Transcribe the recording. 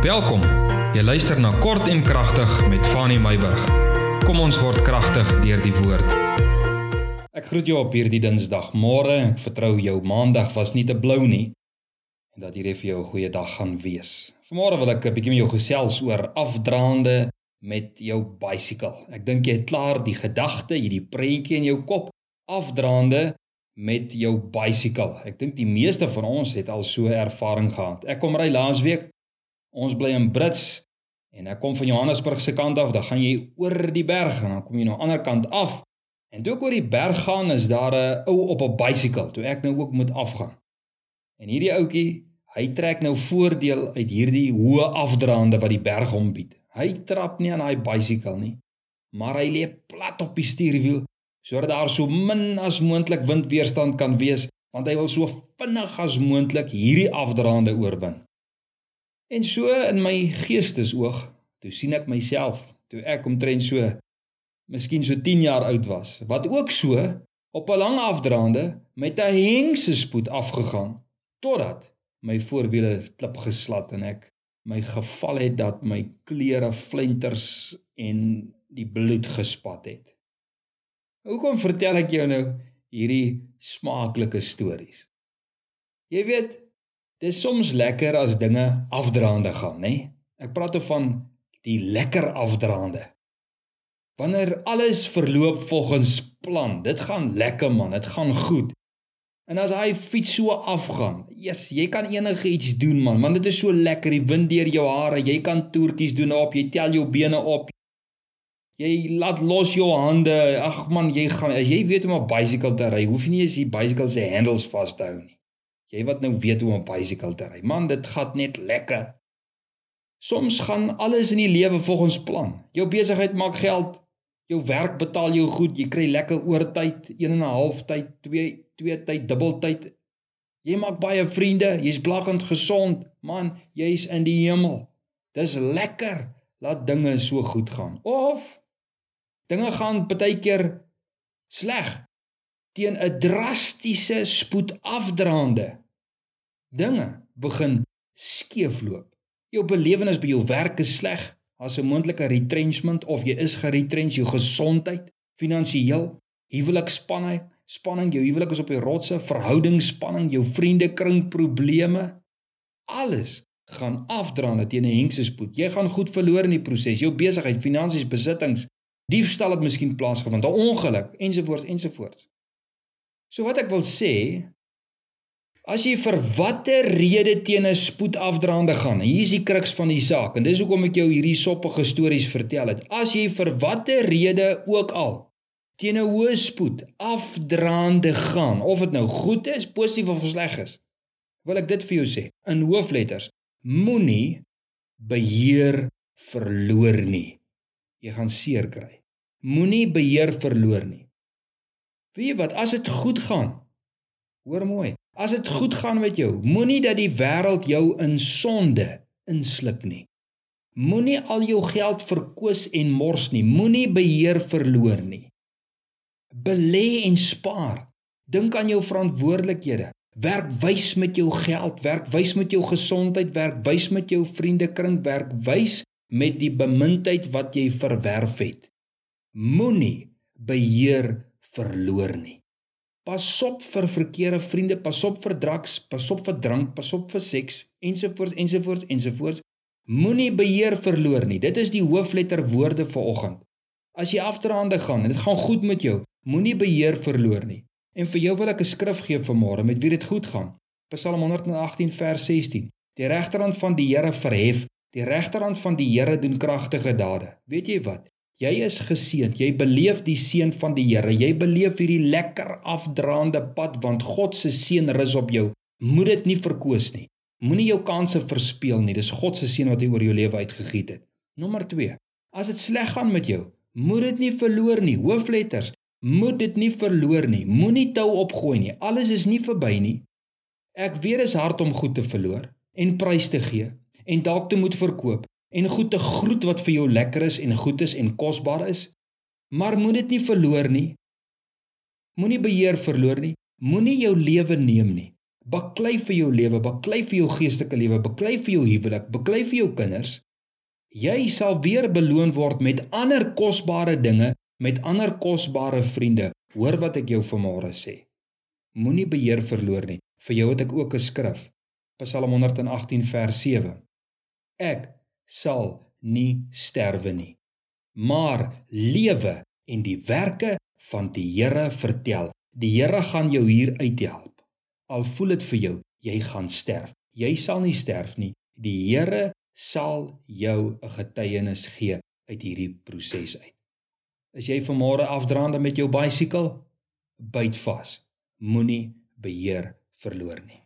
Welkom. Jy luister na Kort en Kragtig met Fanny Meyburg. Kom ons word kragtig deur die woord. Ek groet jou op hierdie Dinsdag. Môre, ek vertrou jou Maandag was nie te blou nie en dat hierdie vir jou 'n goeie dag gaan wees. Vanmôre wil ek 'n bietjie met jou gesels oor afdraande met jou bicycle. Ek dink jy het klaar die gedagte, hierdie prentjie in jou kop afdraande met jou bicycle. Ek dink die meeste van ons het al so ervaring gehad. Ek kom ry laasweek. Ons bly in Brits en ek kom van Johannesburg se kant af, dan gaan jy oor die berg en dan kom jy nou aan die ander kant af. En toe ek oor die berg gaan, is daar 'n ou op 'n bicycle, toe ek nou ook moet afgaan. En hierdie ouetjie, hy trek nou voordeel uit hierdie hoë afdraande wat die berg hom bied. Hy trap nie aan daai bicycle nie, maar hy lê plat op die stuurwiel sodat daar so min as moontlik windweerstand kan wees, want hy wil so vinnig as moontlik hierdie afdraande oorwin. En so in my geestesoog, toe sien ek myself, toe ek omtrent so miskien so 10 jaar oud was, wat ook so op 'n lang afdraande met 'n hengse spoed afgegaan totdat my voorwiele klip geslat en ek my geval het dat my klere flenters en die bloed gespat het. Hoekom vertel ek jou nou hierdie smaaklike stories? Jy weet, dis soms lekker as dinge afdraande gaan, nê? Ek praat oor van die lekker afdraande. Wanneer alles verloop volgens plan, dit gaan lekker man, dit gaan goed. En as hy fiets so afgaan, yes, jy kan enige iets doen man, want dit is so lekker, die wind deur jou hare, jy kan toertjies doen op, jy tel jou bene op. Jy laat los jou hande. Ag man, jy gaan as jy weet om 'n bicycle te ry, hoef jy nie eens die bicycle se handles vas te hou nie. Jy wat nou weet hoe om 'n bicycle te ry. Man, dit gaan net lekker. Soms gaan alles in die lewe volgens plan. Jou besigheid maak geld. Jou werk betaal jou goed. Jy kry lekker oortyd, 1 en 'n half tyd, 2 2 tyd, dubbeltyd. Jy maak baie vriende. Jy's blakkend gesond. Man, jy's in die hemel. Dis lekker. Laat dinge so goed gaan. Of Dinge gaan baie keer sleg teen 'n drastiese spoed afdraande. Dinge begin skeefloop. Jou belewenis by jou werk is sleg. As 'n moontlike retrenchment of jy is geretrench, jou gesondheid, finansiëel, huweliksspanning, spanning, jou huwelik is op die rotse, verhoudingsspanning, jou vriendekring probleme, alles gaan afdraande teen 'n hengse spoed. Jy gaan goed verloor in die proses. Jou besigheid, finansies, besittings, diefstal het miskien plaasgevind, 'n ongeluk ensovoorts ensovoorts. So wat ek wil sê, as jy vir watter rede teen 'n spoedafdraande gaan, hier is die kruks van die saak en dis hoekom ek jou hierdie soppige stories vertel het. As jy vir watter rede ook al teen 'n hoë spoed afdraande gaan, of dit nou goed is, positief of sleg is, wil ek dit vir jou sê in hoofletters. Moenie beheer verloor nie. Jy gaan seer kry. Moenie beheer verloor nie. Weet jy wat, as dit goed gaan, hoor mooi. As dit goed gaan met jou, moenie dat die wêreld jou in sonde insluk nie. Moenie al jou geld verkoos en mors nie. Moenie beheer verloor nie. Belê en spaar. Dink aan jou verantwoordelikhede. Werk wys met jou geld, werk wys met jou gesondheid, werk wys met jou vriendekring, werk wys met die bemindheid wat jy verwerf het moenie beheer verloor nie. Pas op vir verkeerde vriende, pas op vir drugs, pas op vir drank, pas op vir seks ensovoorts ensovoorts ensovoorts. Moenie beheer verloor nie. Dit is die hoofletter woorde vir oggend. As jy afdraande gaan en dit gaan goed met jou, moenie beheer verloor nie. En vir jou wil ek 'n skrif gee vanmôre met wie dit goed gaan. Psalm 118 vers 16. Die regterhand van die Here verhef, die regterhand van die Here doen kragtige dade. Weet jy wat? Jy is geseënd. Jy beleef die seën van die Here. Jy beleef hierdie lekker afdraande pad want God se seën rus op jou. Moet dit nie verkoos nie. Moenie jou kansse verspeel nie. Dis God se seën wat hy oor jou lewe uitgegiet het. Nommer 2. As dit sleg gaan met jou, moet dit nie verloor nie. Hoofletters. Moet dit nie verloor nie. Moenie tou opgooi nie. Alles is nie verby nie. Ek weet dit is hard om goed te verloor en prys te gee en dalk te moet verkoop en goed te groet wat vir jou lekker is en goed is en kosbaar is. Maar moet dit nie verloor nie. Moenie beheer verloor nie. Moenie jou lewe neem nie. Baklei vir jou lewe, baklei vir jou geestelike lewe, baklei vir jou huwelik, baklei vir jou kinders. Jy sal weer beloon word met ander kosbare dinge, met ander kosbare vriende. Hoor wat ek jou vanmôre sê. Moenie beheer verloor nie. Vir jou het ek ook 'n skrif. Psalm 118 vers 7. Ek sal nie sterwe nie, maar lewe en die werke van die Here vertel. Die Here gaan jou hier uithelp. Al voel dit vir jou jy gaan sterf. Jy sal nie sterf nie. Die Here sal jou 'n getuienis gee uit hierdie proses uit. Is jy vanmôre afdraande met jou bicycle? Byt vas. Moenie beheer verloor nie.